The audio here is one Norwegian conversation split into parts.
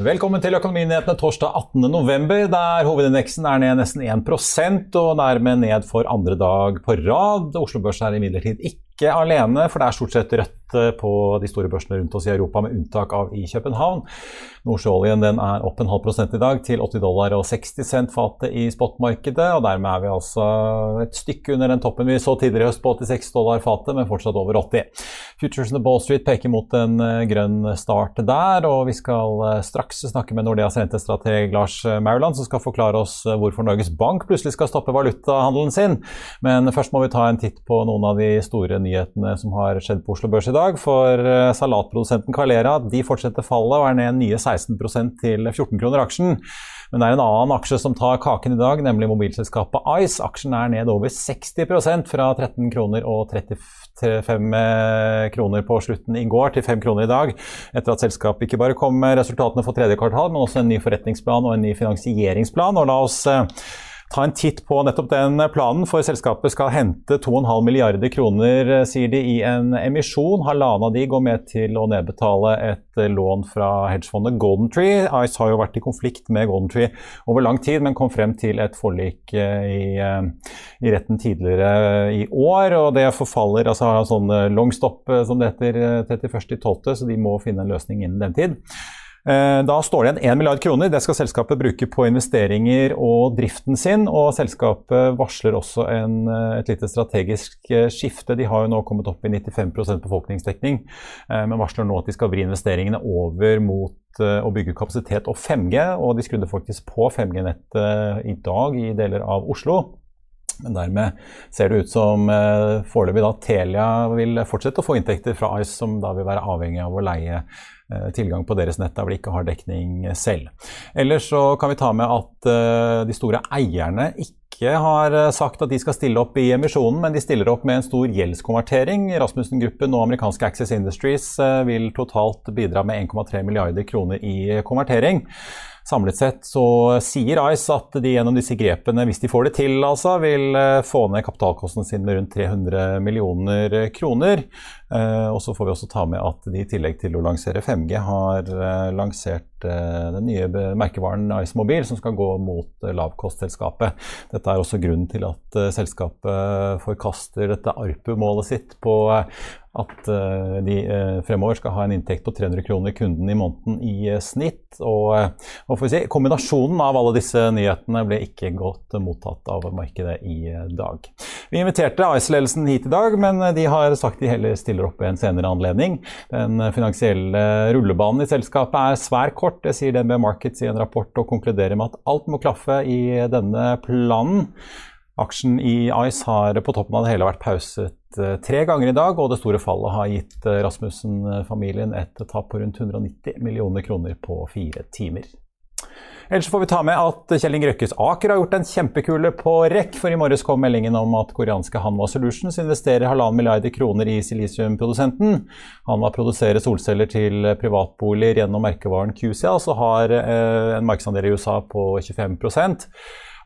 Velkommen til Økonominyhetene torsdag 18.11, der hovedindeksen er ned nesten 1% og dermed ned for andre dag på rad. Oslo Børs er imidlertid ikke alene, for det er stort sett rødt på de store børsene rundt oss i Europa, med unntak av i København. Nordsjøoljen er opp en halv prosent i dag, til 80 dollar og 60 cent fatet i spotmarkedet. og Dermed er vi altså et stykke under den toppen vi så tidligere i høst på 86 dollar fatet, men fortsatt over 80. Futuresene Ball Street peker mot en grønn start der, og vi skal straks snakke med Nordeas rentestrateg Lars Mauland, som skal forklare oss hvorfor Norges Bank plutselig skal stoppe valutahandelen sin. Men først må vi ta en titt på noen av de store nyhetene som har skjedd på Oslo Børs i dag dag, for salatprodusenten Calera de fortsetter fallet og er ned nye 16% til 14 kroner aksjen. Men det er en annen aksje som tar kaken i dag, nemlig mobilselskapet Ice. Aksjen er ned over 60% fra 13 kroner og 35 kroner på slutten i går til 5 kroner i dag, etter at selskapet ikke bare kom med resultatene for tredje kvartal, men også en ny forretningsplan og en ny finansieringsplan. Og la oss ta en titt på nettopp den planen, for selskapet skal hente 2,5 milliarder kroner, sier de, i en emisjon. Halvannen av de går med til å nedbetale et lån fra hedgefondet Golden Tree. Ice har jo vært i konflikt med Golden Tree over lang tid, men kom frem til et forlik i, i retten tidligere i år. og Det forfaller, altså har sånn long stop, som det heter, 31.12., så de må finne en løsning innen den tid. Da står det igjen 1 milliard kroner. Det skal selskapet bruke på investeringer og driften sin. og Selskapet varsler også en, et lite strategisk skifte. De har jo nå kommet opp i 95% befolkningsdekning, men varsler nå at de skal vri investeringene over mot å bygge kapasitet og 5G. Og de skrudde faktisk på 5G-nettet i dag i deler av Oslo. Men dermed ser det ut som eh, foreløpig da Telia vil fortsette å få inntekter fra Ice, som da vil være avhengig av å leie eh, tilgang på deres nett der de ikke har dekning selv. Ellers så kan vi ta med at eh, de store eierne ikke har sagt at de skal stille opp i emisjonen, men de stiller opp med en stor gjeldskonvertering. Rasmussen-gruppen og amerikanske Access Industries vil totalt bidra med 1,3 milliarder kroner i konvertering. Samlet sett så sier Ice at de gjennom disse grepene, hvis de får det til, altså, vil få ned kapitalkosten sin med rundt 300 millioner kroner. Og så får vi også ta med at de i tillegg til å lansere 5G har lansert den nye merkevaren Ice Mobil, som skal gå mot lavkostselskapet. Dette er også grunnen til at selskapet forkaster dette ARPU-målet sitt på at de fremover skal ha en inntekt på 300 kroner kunden i måneden i snitt. Og, og si, kombinasjonen av alle disse nyhetene ble ikke godt mottatt av markedet i dag. Vi inviterte Ice-ledelsen hit i dag, men de har sagt de heller stiller opp ved en senere anledning. Den finansielle rullebanen i selskapet er svært kort, det sier DNB Markets i en rapport og konkluderer med at alt må klaffe i denne planen. Aksjen i Ice har på toppen av det hele vært pauset tre ganger i dag, og det store fallet har gitt Rasmussen-familien et tap på rundt 190 millioner kroner på fire timer. Ellers får vi ta med at Kjell Inge Røkkes Aker har gjort en kjempekule på rekk, for i morges kom meldingen om at koreanske Hanwa Solutions investerer halvannen milliarder kroner i silisiumprodusenten. Hanwa produserer solceller til privatboliger gjennom merkevaren QCA, og har en markedsandel i USA på 25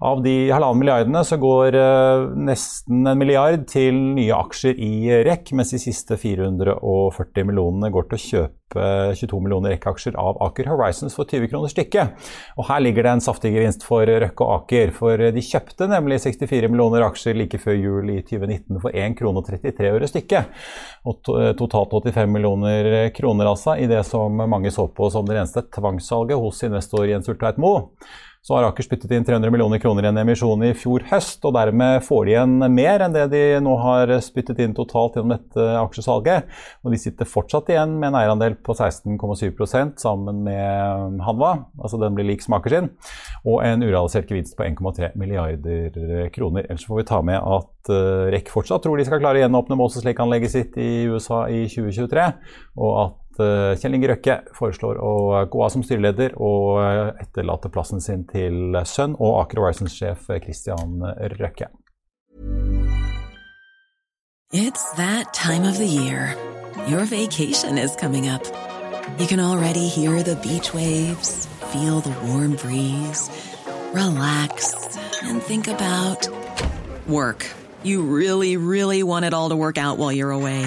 Av de halvannen milliardene så går uh, nesten en milliard til nye aksjer i REC, mens de siste 440 millionene går til å kjøpe 22 millioner REC-aksjer av Aker Horizons for 20 kroner stykket. Og her ligger det en saftig gevinst for Røkke og Aker, for de kjøpte nemlig 64 millioner aksjer like før jul i 2019 for 1 krone og 33 øre stykket. Og totalt 85 millioner kroner altså, i det som mange så på som det eneste tvangssalget hos investor Jens Ultveit Moe så har Aker spyttet inn 300 millioner kroner i en emisjon i fjor høst, og dermed får de igjen mer enn det de nå har spyttet inn totalt gjennom dette aksjesalget. Og de sitter fortsatt igjen med en eierandel på 16,7% sammen med Hanva, altså den blir lik smaker sin, og en urealisert gevinst på 1,3 milliarder kroner. Ellers får vi ta med at uh, REC fortsatt tror de skal klare å gjenåpne Moses Lake-anlegget sitt i USA i 2023, og at Eh, Kjell Inge Røkke foreslår å gå av som styreleder og eh, etterlate plassen sin til sønn og Aker Horizons-sjef Christian Røkke. It's that time of the year. Your vacation is coming up. You can already hear the beach waves, feel the warm breeze, relax and think about work. You really, really want it all to work out while you're away.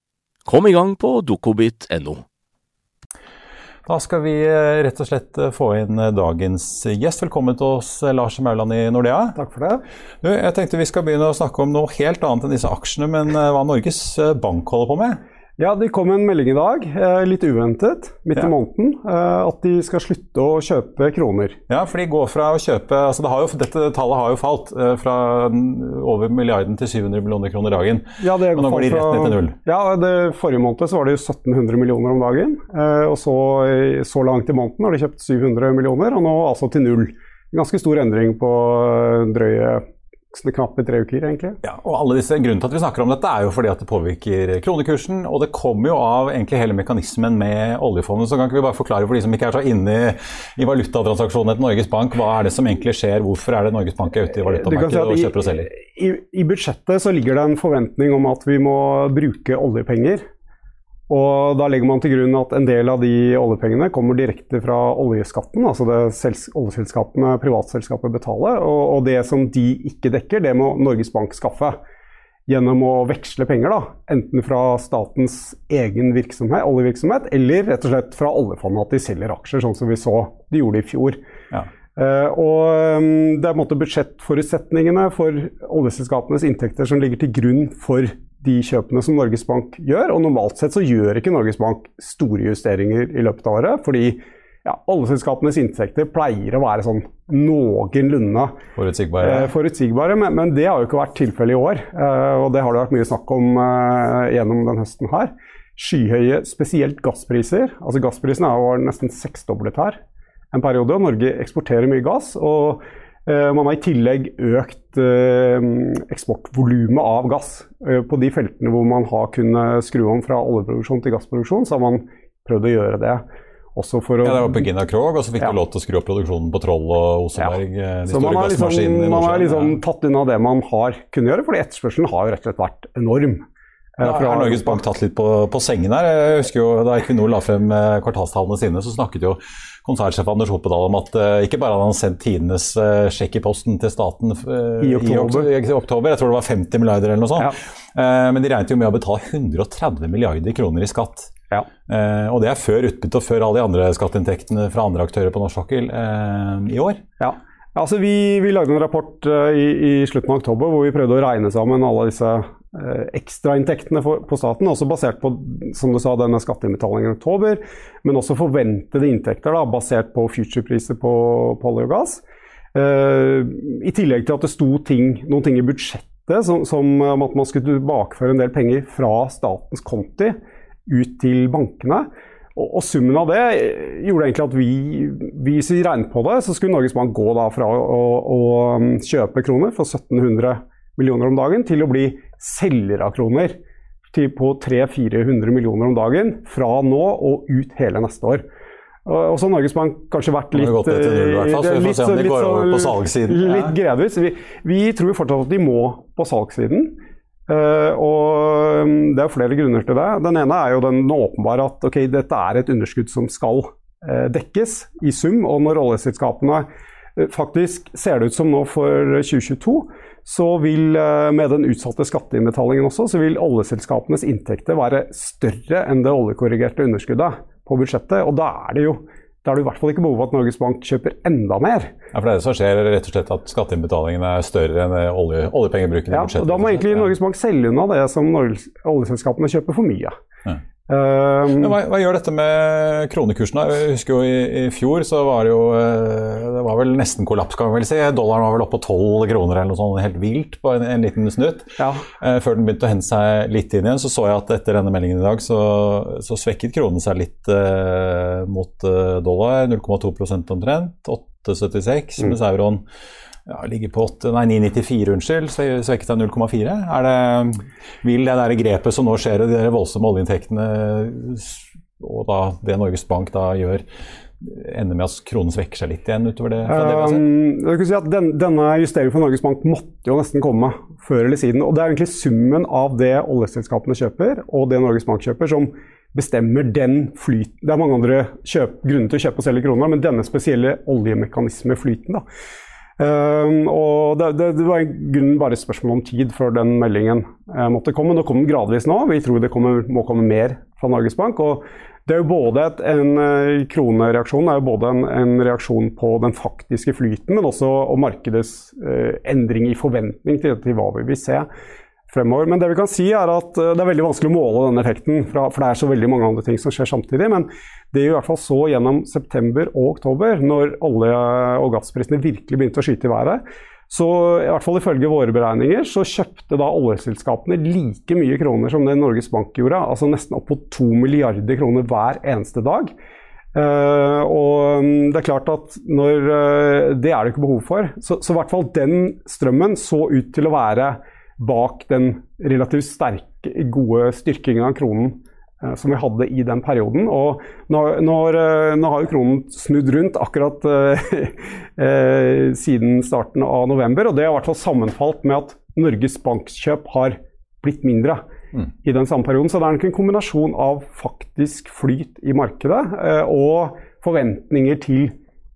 Kom i gang på dokobit.no. Da skal vi eh, rett og slett eh, få inn eh, dagens gjest. Velkommen til oss, Lars Mauland i Nordea. Takk for det. Du, jeg tenkte vi skal begynne å snakke om noe helt annet enn disse aksjene, men hva Norges Bank holder på med? Ja, Det kom en melding i dag, eh, litt uventet, midt ja. i måneden, eh, at de skal slutte å kjøpe kroner. Ja, for de går fra å kjøpe altså det jo, Dette tallet har jo falt eh, fra over milliarden til 700 millioner kroner dagen. Ja, det Men nå går de rett ned til null. Ja, det, Forrige måned så var det jo 1700 millioner om dagen. Og så, så langt i måneden har de kjøpt 700 millioner, og nå altså til null. Ganske stor endring på drøye knappe tre uker, egentlig. Ja, og alle disse, Grunnen til at vi snakker om dette, er jo fordi at det påvirker kronekursen. Og det kommer jo av egentlig hele mekanismen med oljefondet. Så kan ikke vi bare forklare for de som ikke er så inne i, i valutatransaksjonene til Norges Bank, hva er det som egentlig skjer? Hvorfor er det Norges Bank er ute i valutamarkedet si og kjøper og selger? I, I budsjettet så ligger det en forventning om at vi må bruke oljepenger og Da legger man til grunn at en del av de oljepengene kommer direkte fra oljeskatten, altså det oljeselskapene, privatselskapet betaler. Og, og, det som de ikke dekker, det må Norges Bank skaffe. Gjennom å veksle penger, da. Enten fra statens egen virksomhet, oljevirksomhet, eller rett og slett fra oljefondet, at de selger aksjer, sånn som vi så de gjorde i fjor. Ja. Uh, og um, Det er en måte budsjettforutsetningene for oljeselskapenes inntekter som ligger til grunn for de kjøpene som Norges Bank gjør. Og normalt sett så gjør ikke Norges Bank store justeringer i løpet av året. fordi ja, oljeselskapenes inntekter pleier å være sånn noenlunde forutsigbare. Eh, forutsigbare men, men, det har jo ikke vært tilfellet i år. Eh, og det har det vært mye snakk om eh, gjennom denne høsten her. Skyhøye, spesielt gasspriser. Altså Gassprisene er nesten seksdoblet her en periode. Norge eksporterer mye gass. og Eh, man har i tillegg økt eh, eksportvolumet av gass. Eh, på de feltene hvor man har kunnet skru om fra oljeproduksjon til gassproduksjon, så har man prøvd å gjøre det. Også for å, ja, Det var på Gina Krog, og så fikk ja. du lov til å skru opp produksjonen på Troll og Oseberg. Ja. så man har, liksom, man har liksom tatt unna det man har kunnet gjøre, fordi etterspørselen har jo rett og slett vært enorm. Ja, har Norges Bank tatt litt på, på, sengen her? Jeg husker jo Da Equinor la frem kvartalstallene sine, så snakket jo konsernsjef Anders Hopedal om at uh, ikke bare hadde han sendt tidenes uh, sjekk i posten til staten uh, I oktober. I, i, oktober. Jeg tror det var 50 milliarder eller noe sånt. Ja. men de regnet jo med å betale 130 milliarder kroner i skatt. Ja. og det er før utbytte og før alle de andre skatteinntektene fra andre aktører på norsk sokkel i år. Ja. Altså, vi, vi lagde en rapport i, i, slutten av oktober hvor vi prøvde å regne sammen alle disse ekstrainntektene på staten, også basert på som du sa, denne skatteinnbetalingen i oktober, men også forventede inntekter da, basert på futurepriser på, på olje og gass. Uh, I tillegg til at det sto ting, noen ting i budsjettet som, som at man skulle tilbakeføre en del penger fra statens konti ut til bankene. Og, og, summen av det gjorde egentlig at vi, hvis vi regnet på det, så skulle Norges Bank gå da fra å, å, å kjøpe kroner for 1700 millioner om dagen til å bli selger av kroner på 300-400 millioner om dagen fra nå og ut hele neste år. Og så har Norges Bank kanskje vært litt gått null, i hvert fall, så vi får se om litt, på litt, litt gredvis. Vi, vi, tror fortsatt at de må på salgssiden. Uh, og um, Det er flere grunner til det. Den ene er jo den åpenbare at okay, dette er et underskudd som skal uh, dekkes i sum. Og når oljeselskapene faktisk ser det ut som nå for 2022 så vil eh, med den utsatte skatteinnbetalingen også, så vil oljeselskapenes inntekter være større enn det oljekorrigerte underskuddet på budsjettet. Og da er det jo da er det i hvert fall ikke behov for at Norges Bank kjøper enda mer. Ja, for det er det som skjer, rett og slett at skatteinnbetalingene er større enn olje, oljepengebruken i ja, budsjettet? Og da må egentlig Norges Bank selge unna det som oljeselskapene kjøper for mye. Ja. Um, hva, hva, gjør dette med kronekursen? Jeg husker jo i, i, fjor så var det jo eh, Det var vel nesten kollaps, kan vi vel si. Dollaren var vel oppe på 12 kroner eller noe sånt helt vilt på en, en liten snutt. Ja. Uh, før den begynte å hente seg litt inn igjen, så så jeg at etter denne meldingen i dag så, så svekket kronen seg litt eh, mot uh, dollar. 0,2% omtrent. 8,76, mm. mens euroen ja, ligger på 8, nei, 9,94, unnskyld, svekket av 0,4. Vil det der grepet som nå skjer, og de voldsomme oljeinntektene, og da det Norges Bank da gjør, ende med at kronen svekker seg litt igjen utover det? fra det vi har sett? Um, si at den, denne justeringen for Norges Bank måtte jo nesten komme før eller siden. og Det er egentlig summen av det oljeselskapene kjøper og det Norges Bank kjøper, som bestemmer den flyten. Det er mange andre kjøp, grunner til å kjøpe og selge kroner, men denne spesielle oljemekanismeflyten da, Um, og det, det, det, var bare et spørsmål om tid før den meldingen uh, måtte komme. Nå kom den gradvis nå. Vi tror det kommer, må komme mer fra Norges Bank. og det er jo både et, En uh, kronereaksjon er jo både en, en, reaksjon på den faktiske flyten, men også og markedets uh, endring i forventning til, til hva vi vil se fremover. Men det vi kan si er at eh, det er veldig vanskelig å måle denne effekten, for det er så veldig mange andre ting som skjer samtidig. Men det er i hvert fall så gjennom september og oktober, når olje- og gassprisene virkelig begynte å skyte i været. Så i hvert fall ifølge våre beregninger så kjøpte da oljeselskapene like mye kroner som det Norges Bank gjorde, altså nesten opp mot to milliarder kroner hver eneste dag. Uh, og mm, det er klart at når uh, Det er det ikke behov for. Så, så i hvert fall den strømmen så ut til å være bak den relativt sterke, gode styrkingen av kronen eh, som vi hadde i den perioden. Og nå, når, eh, nå har jo kronen snudd rundt akkurat eh, eh, siden starten av november, og det har i hvert fall sammenfalt med at Norges bankkjøp har blitt mindre mm. i den samme perioden. Så det er nok en kombinasjon av faktisk flyt i markedet eh, og forventninger til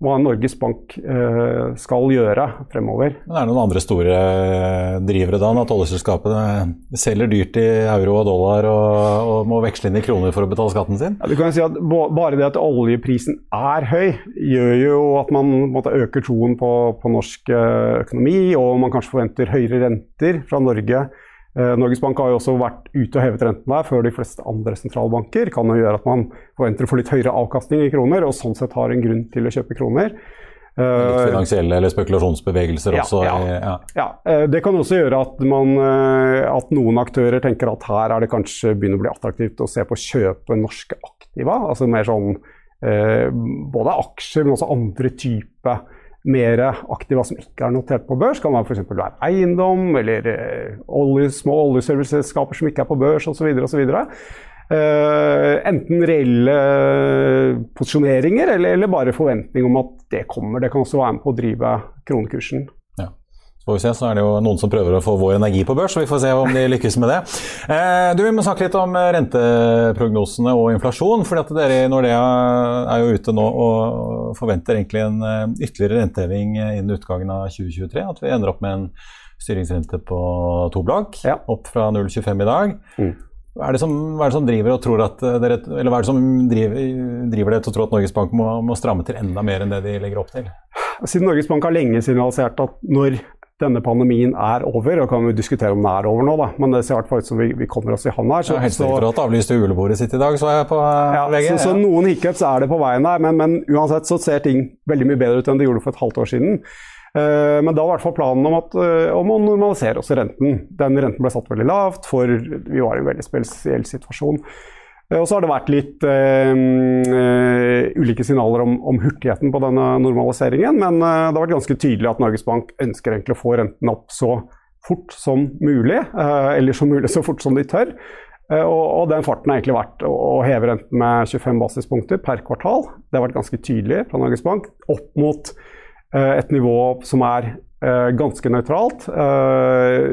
hva Norges Bank eh, skal gjøre fremover. Men Er det noen andre store eh, drivere da, at oljeselskapene selger dyrt i euro og dollar og, og, må veksle inn i kroner for å betale skatten sin? Ja, du kan si at Bare det at oljeprisen er høy, gjør jo at man måtte øker troen på, på norsk eh, økonomi, og man kanskje forventer høyere renter fra Norge Norges Bank har jo også vært ute og hevet renten der før de fleste andre sentralbanker. Kan jo gjøre at man forventer å få litt høyere avkastning i kroner, og sånn sett har en grunn til å kjøpe kroner. Litt eh, finansielle eller spekulasjonsbevegelser ja, også? Ja, ja. ja, eh, Det kan også gjøre at, man, at, noen aktører tenker at her er det kanskje begynner å bli attraktivt å se på å kjøpe norske aktiva. Altså mer sånn både aksjer, men også andre typer mer aktiva som ikke er notert på børs. Kan f.eks. være eiendom eller eh, olje, små oljeserviceselskaper som ikke er på børs osv. osv. Uh, enten reelle posisjoneringer eller, eller, bare forventning om at det kommer. Det kan også være med på å drive kronekursen. Vi se, så er det jo noen som prøver å få vår energi på børs, så vi får se om de lykkes med det. Eh, du, Vi må snakke litt om renteprognosene og inflasjon. for at dere i Nordea er jo ute nå og forventer egentlig en eh, ytterligere renteheving innen utgangen av 2023. At vi ender opp med en styringsrente på to blag, ja. opp fra 0,25 i dag. Mm. Hva er, som, hva er, det som, driver dere, hva er det som driver, driver det til å tro at Norges Bank må, må, stramme til enda mer enn det de legger opp til? Siden Norges Bank har lenge signalisert at når denne pandemien er over, og kan vi diskutere om den er over nå, da, men det ser i hvert fall ut som vi, vi kommer oss i havn her. Så, ja, Helsedirektoratet avlyste julebordet sitt i dag, så jeg på ja, VG. Så, så, noen hiccups er det på veien der, men, men uansett så ser ting veldig mye bedre ut enn det gjorde for et halvt år siden. Uh, men da var i hvert fall planen om, at, uh, om, å normalisere også renten. Den renten ble satt veldig lavt, for vi var i en veldig spesiell situasjon. Eh, og så har det vært litt uh, ulike signaler om, om, hurtigheten på denne normaliseringen, men øh, det har vært ganske tydelig at Norges Bank ønsker egentlig å få renten opp så fort som mulig, eller så mulig så fort som de tør. Og, og, den farten har egentlig vært å, heve renten med 25 basispunkter per kvartal. Det har vært ganske tydelig fra Norges Bank. Opp mot et nivå som er ganske nøytralt.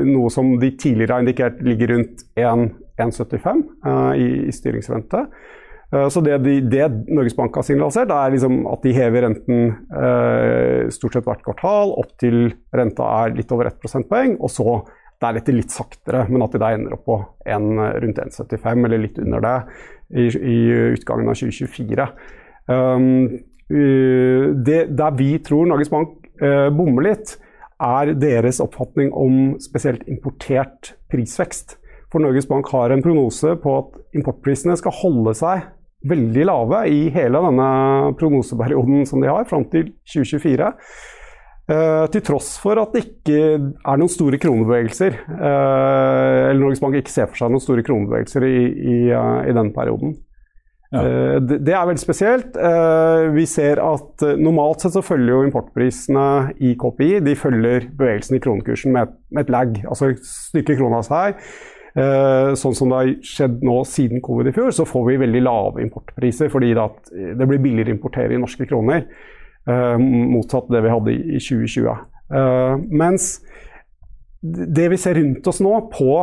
Noe som de tidligere har indikert ligger rundt 1,75 i, i styringsrente. Så det, de, det, Norges Bank har signalisert, er liksom at de hever renten eh, stort sett hvert kvartal opp til renta er litt over 1 prosentpoeng, og så deretter litt saktere, men at de da ender opp på en, rundt 1,75 eller litt under det i, i utgangen av 2024. Um, Eh, det, der vi tror Norges Bank eh, bommer litt, er deres oppfatning om spesielt importert prisvekst. For Norges Bank har en prognose på at importprisene skal holde seg veldig lave i hele denne prognoseperioden som de har, fram til 2024. Uh, eh, til tross for at det ikke er noen store kronebevegelser. Uh, eller Norges Bank ikke ser for seg noen store kronebevegelser i, i, uh, i denne perioden. Ja. Eh, det er veldig spesielt. Vi ser at normalt sett så følger jo importprisene i KPI de følger bevegelsen i kronekursen med, et lag. Altså styrker krona seg. Sånn som det har skjedd nå siden covid i fjor, så får vi veldig lave importpriser fordi det blir billigere å importere i norske kroner. Motsatt det vi hadde i 2020. Mens det vi ser rundt oss nå, på,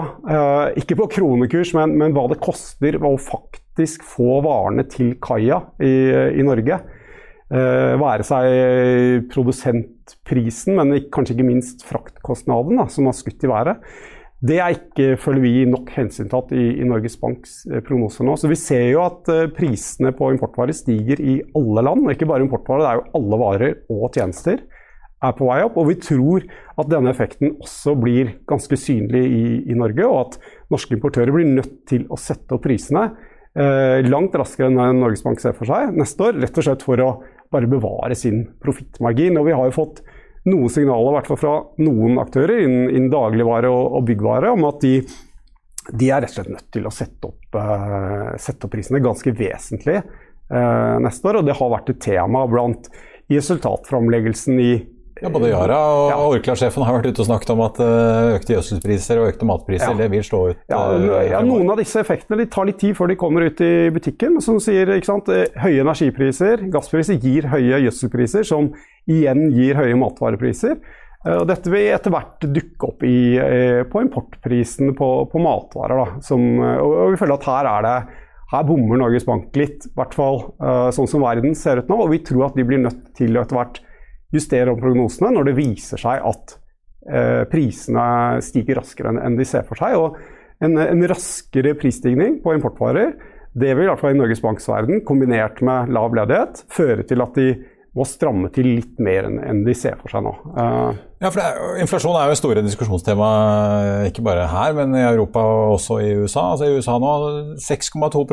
ikke på kronekurs, men, men hva det koster å faktisk få varene til kaia i, i Norge. Eh, være seg produsentprisen, men kanskje ikke minst fraktkostnaden, da, som har skutt i været. Det er ikke, føler vi, nok hensyntatt i, i Norges Banks eh, prognoser nå. Så vi ser jo at eh, prisene på importvarer stiger i alle land. Ikke bare importvarer, det er jo alle varer og tjenester er på vei opp. Og vi tror at denne effekten også blir ganske synlig i, i Norge, og at norske importører blir nødt til å sette opp prisene Eh, langt raskere enn Norges Bank ser for seg neste år. Rett og slett for å bare bevare sin profittmargin. Og vi har jo fått noen signaler, i hvert fall fra noen aktører innen, innen dagligvare og, og, byggvare, om at de, de, er rett og slett nødt til å sette opp, uh, sette opp prisene ganske vesentlig uh, neste år. Og det har vært et tema blant i resultatframleggelsen i ja, Både Yara og ja. Orkla-sjefen har vært ute og snakket om at eh, økte gjødselpriser og økte matpriser ja. det vil slå ut. Ja, eh, ja, Noen av disse effektene tar litt tid før de kommer ut i butikken. Men som sier, eh, høye energipriser, gasspriser gir høye gjødselpriser, som igjen gir høye matvarepriser. Og dette vil etter hvert dukke opp i, på importprisen på, på matvarer. Da, som, og vi føler at her er det her bommer Norges Bank litt, i hvert fall sånn som verden ser ut nå. Og vi tror at de blir nødt til å etter hvert justere om prognosene når det viser seg at eh, prisene stiger raskere enn de ser for seg. Og en, en, raskere prisstigning på importvarer det vil i hvert fall i Norges Banks verden, kombinert med lav ledighet, føre til at de må stramme til litt mer enn de ser for seg nå. Uh, ja, for er, Inflasjon er jo et store diskusjonstema, ikke bare her, men i Europa og også i USA. Altså I USA nå 6,2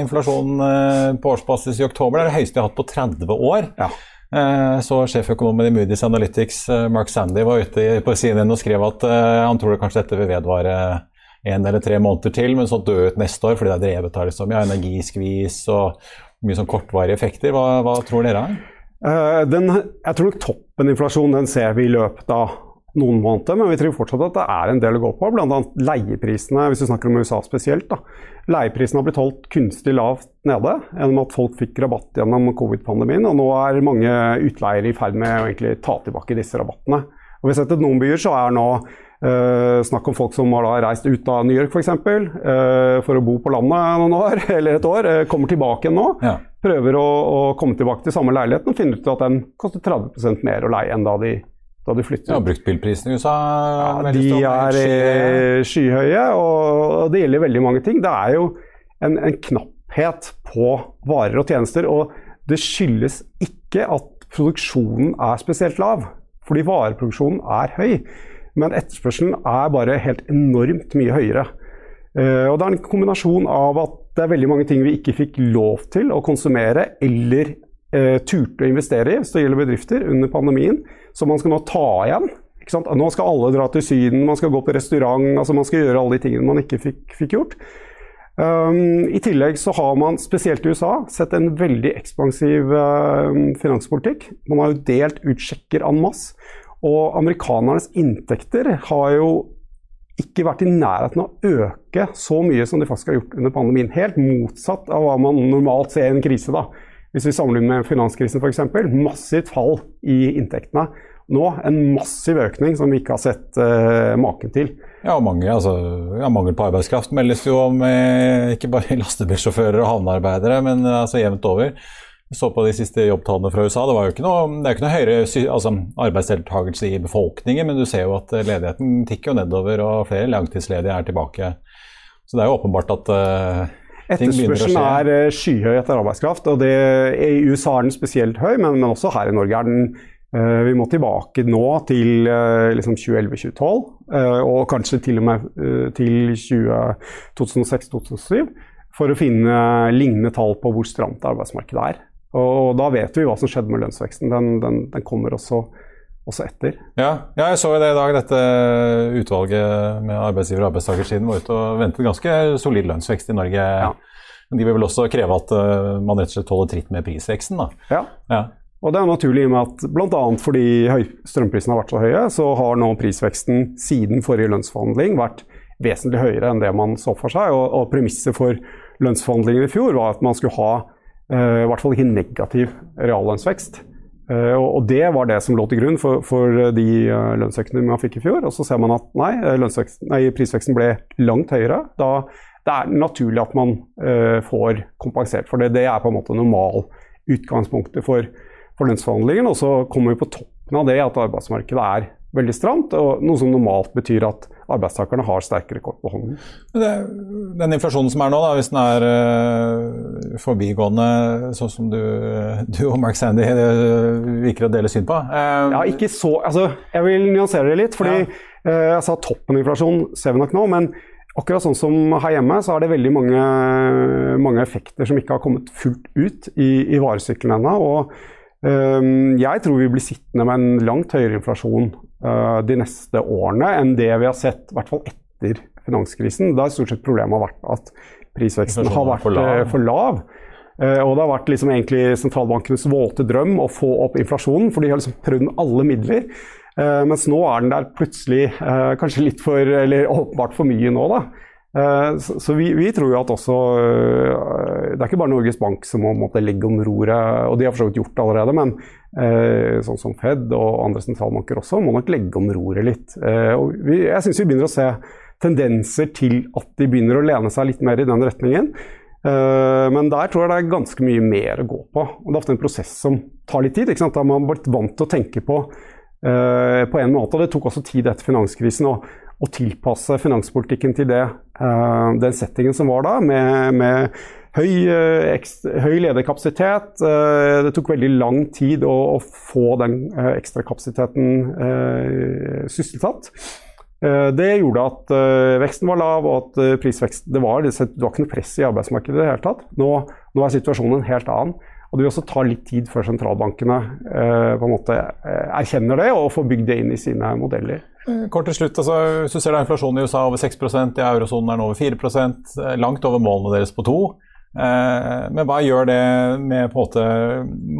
inflasjon eh, på årsbasis i oktober. Det er det høyeste vi har hatt på 30 år. Ja. Eh, så sjeføkonomen i Moody's Analytics, eh, Mark Sandy, var ute på CNN og skrev at eh, han tror det kanskje dette vil vedvare en eller tre måneder til, men så dø ut neste år fordi det er drevet av liksom, ja, energiskvis og mye sånn kortvarige effekter. Hva, hva tror dere? Den, jeg tror nok toppen inflasjon den ser vi i løpet av noen måneder, men vi tror fortsatt at det er en del å gå på. Bl.a. leieprisene, hvis vi snakker om USA spesielt. Da. Leieprisene har blitt holdt kunstig lavt nede gjennom at folk fikk rabatt gjennom covid-pandemien. Og nå er mange utleiere i ferd med å ta tilbake disse rabattene. Og vi har sett at noen byer så er nå uh, snakk om folk som har da reist ut av New York f.eks. Uh, for å bo på landet noen år, eller et år. Uh, kommer tilbake igjen nå. Ja. Prøver å, å, komme tilbake til samme leiligheten og finner ut at den koster 30% mer å leie enn da de, da du flytter. Ja, Bruktbilprisene i USA ja, de er eh, skyhøye, og det gjelder veldig mange ting. Det er jo en, en knapphet på varer og tjenester. og det skyldes ikke at produksjonen er spesielt lav, fordi vareproduksjonen er høy. Men etterspørselen er bare helt enormt mye høyere. Uh, og Det er en kombinasjon av at det er veldig mange ting vi ikke fikk lov til å konsumere eller uh, turte å investere i hvis det gjelder bedrifter under pandemien, som man skal nå ta igjen. Nå skal alle dra til Syden, man skal gå på restaurant, altså man skal gjøre alle de tingene man ikke fikk, fikk gjort. Um, I tillegg så har man, spesielt i USA, sett en veldig ekspansiv uh, finanspolitikk. Man har jo delt ut sjekker en masse. Og amerikanernes inntekter har jo ikke vært i nærheten av å øke så mye som de faktisk har gjort under pandemien. Helt motsatt av hva man normalt ser i en krise. da. Hvis vi sammenligner med finanskrisen f.eks. Massivt fall i inntektene. Nå en massiv økning som vi ikke har sett uh, maken til. Ja, mange, altså, ja, Mangel på arbeidskraft meldes jo om eh, ikke bare lastebilsjåfører og havnearbeidere, men eh, altså, jevnt over. Jeg så på de siste jobbtallene fra USA. Det, var jo ikke noe, det er jo ikke noe høyere altså, arbeidsdeltakelse i befolkningen, men du ser jo at ledigheten tikker jo nedover, og flere langtidsledige er tilbake. Så det er jo åpenbart at uh, Etterspørselen er skyhøy etter arbeidskraft. og det, I USA er den spesielt høy, men, men også her i Norge er den Eh, vi må tilbake nå til eh, liksom 2011-2012, eh, og kanskje til og med til 2006-2007, for å finne lignende tall på hvor stramt arbeidsmarkedet er. Og da vet vi hva som skjedde med lønnsveksten. Den, den, den kommer også, også etter. Ja, ja, jeg så jo det i dag. Dette utvalget med arbeidsgiver- og arbeidstakersiden var ute og ventet ganske solid lønnsvekst i Norge. Ja. Men de vil vel også kreve at man rett og slett holder tritt med prisveksten? da. Ja. ja. Og det er naturlig i og med at bl.a. fordi strømprisene har vært så høye, så har nå prisveksten siden forrige lønnsforhandling vært vesentlig høyere enn det man så for seg. Og, og premisset for lønnsforhandlingene i fjor var at man skulle ha uh, i hvert fall ikke negativ reallønnsvekst. Uh, og det var det som lå til grunn for, for de uh, lønnsøkningene man fikk i fjor. Og så ser man at nei, nei prisveksten ble langt høyere. Da det er naturlig at man får kompensert for det. Det er på en måte normal utgangspunktet for for lønnsforhandlingene. Og så kommer vi på toppen av det at arbeidsmarkedet er veldig stramt, og noe som normalt betyr at arbeidstakerne har sterkere kort på hånden. Den inflasjonen som er nå, da, hvis den er uh, forbigående, sånn som du, du, og Mark Sandy virker å dele syn på? Uh, ja, ikke så altså, Jeg vil nyansere det litt. fordi ja. uh, Jeg sa toppen inflasjon ser vi nok nå, men akkurat sånn som her hjemme, så er det veldig mange, mange effekter som ikke har kommet fullt ut i, i varesykkelen ennå. og jeg tror vi blir sittende med en langt høyere inflasjon de neste årene enn det vi har sett, i hvert fall etter finanskrisen. Da har stort sett problemet har vært at prisveksten har vært for lav. For lav. Eh, og det har vært liksom egentlig sentralbankenes våte drøm å få opp inflasjonen, for de har liksom prøvd alle midler. Mens nå er den der plutselig kanskje litt for Eller åpenbart for mye nå, da. Uh, så, vi, vi, tror jo at også Det er ikke bare Norges Bank som må måtte legge om roret, og de har for så vidt gjort det allerede, men sånn som Fed og andre sentralbanker også må nok legge om roret litt. og vi, jeg syns vi begynner å se tendenser til at de begynner å lene seg litt mer i den retningen. Men der tror jeg det er ganske mye mer å gå på. Og Det er ofte en prosess som tar litt tid. ikke sant? Da man har blitt vant til å tenke på Eh, på en måte. og Det tok også tid etter finanskrisen å, å tilpasse finanspolitikken til det, uh, den settingen som var da, med, med høy, uh, ekstra, høy lederkapasitet. Uh, det tok veldig lang tid å, å få den ekstrakapasiteten sysselsatt. Det gjorde at veksten var lav og at prisveksten Det var, det var ikke noe press i arbeidsmarkedet i det hele tatt. Nå, nå er situasjonen en helt annen. Og Det vil også ta litt tid før sentralbankene eh, på en måte eh, erkjenner det og får bygd det inn i sine modeller. Kort til slutt, altså, Hvis du ser da inflasjonen i USA over 6% i eurosonen er den over 4 eh, langt over målene deres på 2 eh, Men hva gjør det med på en måte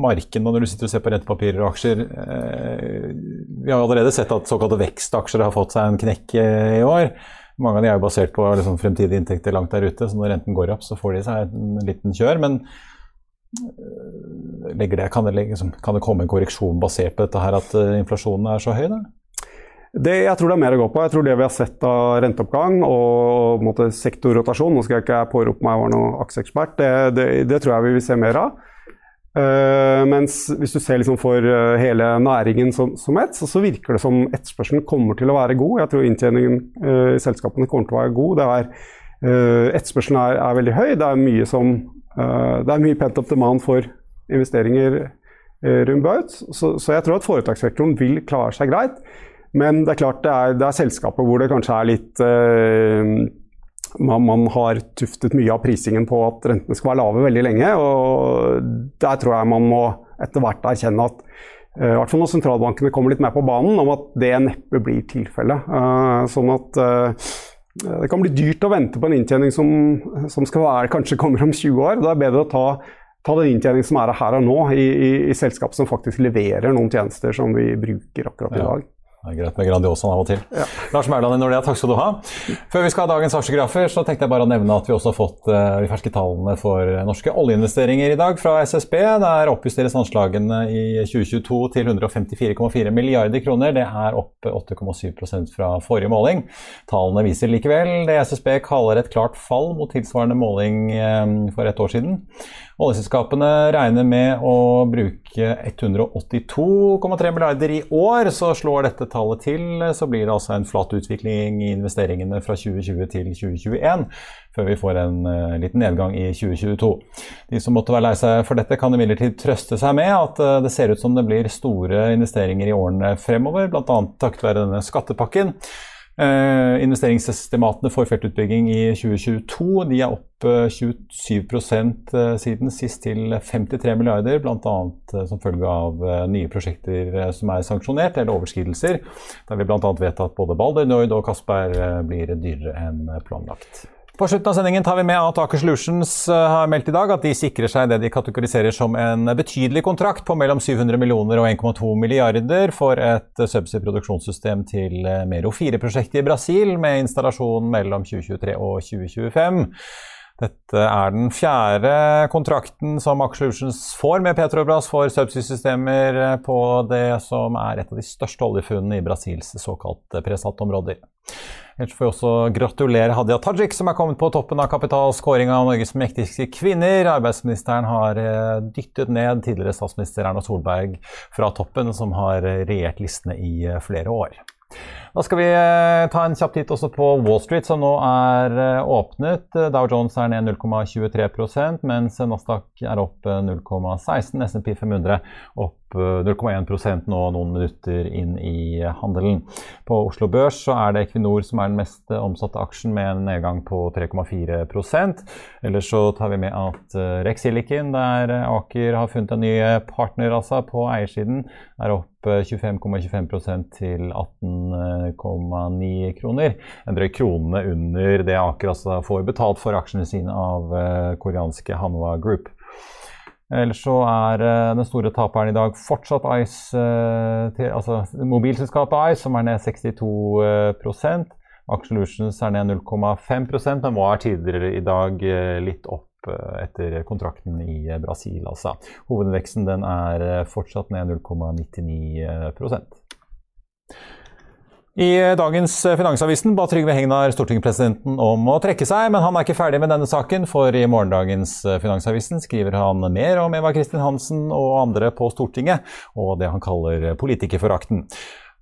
marken når du sitter og ser på rentepapirer og aksjer? Eh, vi har allerede sett at såkalte vekstaksjer har fått seg en knekk i år. Mange av de er jo basert på liksom, fremtidige inntekter langt der ute, så når renten går opp, så får de seg en liten kjør. men det, kan, det, liksom, kan, det, komme en korreksjon basert på dette her at inflasjonen er så høy? Da? Det, jeg tror det er mer å gå på. Jeg tror det vi har sett av renteoppgang og måte, sektorrotasjon Nå skal jeg ikke pårope meg å være noen aksjeekspert, det, det, det, tror jeg vi vil se mer av. Uh, mens hvis du ser liksom for uh, hele næringen som, som ett, så, så, virker det som etterspørselen kommer til å være god. Jeg tror inntjeningen uh, i selskapene kommer til å være god. Det er, etterspørselen er, er, veldig høy. Det er mye, som, det er mye pent up demand for investeringer rundt Baut. Så, så jeg tror at foretakssektoren vil klare seg greit. Men det er klart det er, det er selskaper hvor det kanskje er litt eh, man, man, har tuftet mye av prisingen på at rentene skal være lave veldig lenge. og Der tror jeg man må etter hvert erkjenne at eh, i hvert fall når sentralbankene kommer litt mer på banen, om at det neppe blir tilfellet. Uh, sånn at uh, det kan bli dyrt å vente på en inntjening som, som skal være, kanskje kommer om 20 år. Det er bedre å ta, ta den inntjeningen som er her og nå, i, i, i selskap som faktisk leverer noen tjenester som vi bruker akkurat i dag. Ja. Det er greit med Grandiosaen av og til. Ja. Lars Mæland i Nordea, takk skal du ha. Før vi skal ha dagens aksjegrafer, så tenkte jeg bare å nevne at vi også har fått uh, de ferske tallene for norske oljeinvesteringer i dag fra SSB. Der oppjusteres anslagene i 2022 til 154,4 milliarder kroner. Det er opp 8,7% fra forrige måling. Tallene viser likevel det SSB kaller et klart fall mot tilsvarende måling um, for et år siden. Oljeselskapene regner med å bruke 182,3 milliarder i år. Så slår dette tallet til, så blir det altså en flat utvikling i investeringene fra 2020 til 2021, før vi får en uh, liten nedgang i 2022. De som måtte være lei seg for dette, kan imidlertid trøste seg med at uh, det ser ut som det blir store investeringer i årene fremover, bl.a. takket være denne skattepakken. Eh, investeringsestimatene for feltutbygging i 2022 de er opp 27 eh, eh, siden sist til 53 milliarder, bl.a. Eh, som følge av nye prosjekter som er sanksjonert, eller overskridelser. Der vi bl.a. vet at både Balder, Nord og Kasper blir dyrere enn planlagt. På slutten av sendingen tar vi med at Aker Solutions eh, har meldt i dag at de sikrer seg det de kategoriserer som en betydelig kontrakt på mellom 700 millioner og 1,2 milliarder for et subsea-produksjonssystem til eh, Mero 4-prosjektet i Brasil, med installasjon mellom 2023 og 2025. Dette er den fjerde kontrakten som Aker får med Petrobras for subsea-systemer eh, på det som er et av de største oljefunnene i Brasils såkalte presatområder. Ellers får vi også gratulere Hadia Tajik, som er kommet på toppen av kapitalskåring av Norges mektigste kvinner. Arbeidsministeren har eh, dyttet ned tidligere statsminister Erna Solberg fra toppen, som har regjert listene i eh, flere år. Da skal vi eh, ta en kjapp titt også på Wall Street, som nå er åpnet. Dow Jones er ned 0,23% mens Nasdaq er opp 0,16. SMP 500 opp 0,1% nå noen minutter inn i handelen. På Oslo Børs så er det Equinor som er den mest omsatte aksjen, med en nedgang på 3,4% Ellers så tar vi med at eh, Rex Silicon, der Aker har funnet en ny partner altså på eiersiden, er opp 25,25 ,25 til 18,9 kroner. En drøy krone under det Aker altså får betalt for aksjene sine av eh, koreanske Hanwa Group. Ellers så er uh, den store taperen i dag fortsatt Ice, uh, altså mobilselskapet Ice, som er ned 62 uh, Solutions er ned 0,5% men var tidligere i dag litt opp etter kontrakten i Brasil. Altså. Hovedveksten den er fortsatt ned 0,99 i dagens Finansavisen ba Trygve Hegnar stortingspresidenten om å trekke seg, men han er ikke ferdig med denne saken, for i morgendagens Finansavisen skriver han mer om Eva Kristin Hansen og andre på Stortinget, og det han kaller politikerforakten.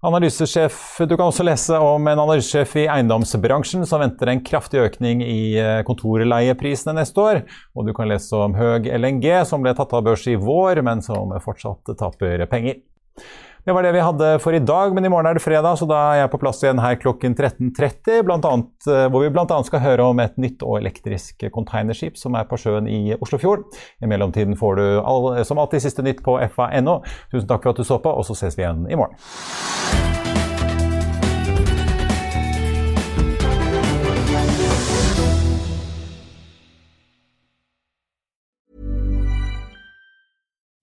Analysesjef, Du kan også lese om en analysesjef i eiendomsbransjen som venter en kraftig økning i kontorleieprisene neste år. Og du kan lese om Høg LNG, som ble tatt av børs i vår, men som fortsatt taper penger. Det var det vi hadde for i dag, men i morgen er det fredag, så da er jeg på plass igjen her klokken 13.30. Eh, hvor vi bl.a. skal høre om et nytt og elektrisk containerskip som er på sjøen i Oslofjord. I mellomtiden får du all, som alltid siste nytt på fa.no. Tusen takk for at du så på, og så ses vi igjen i morgen.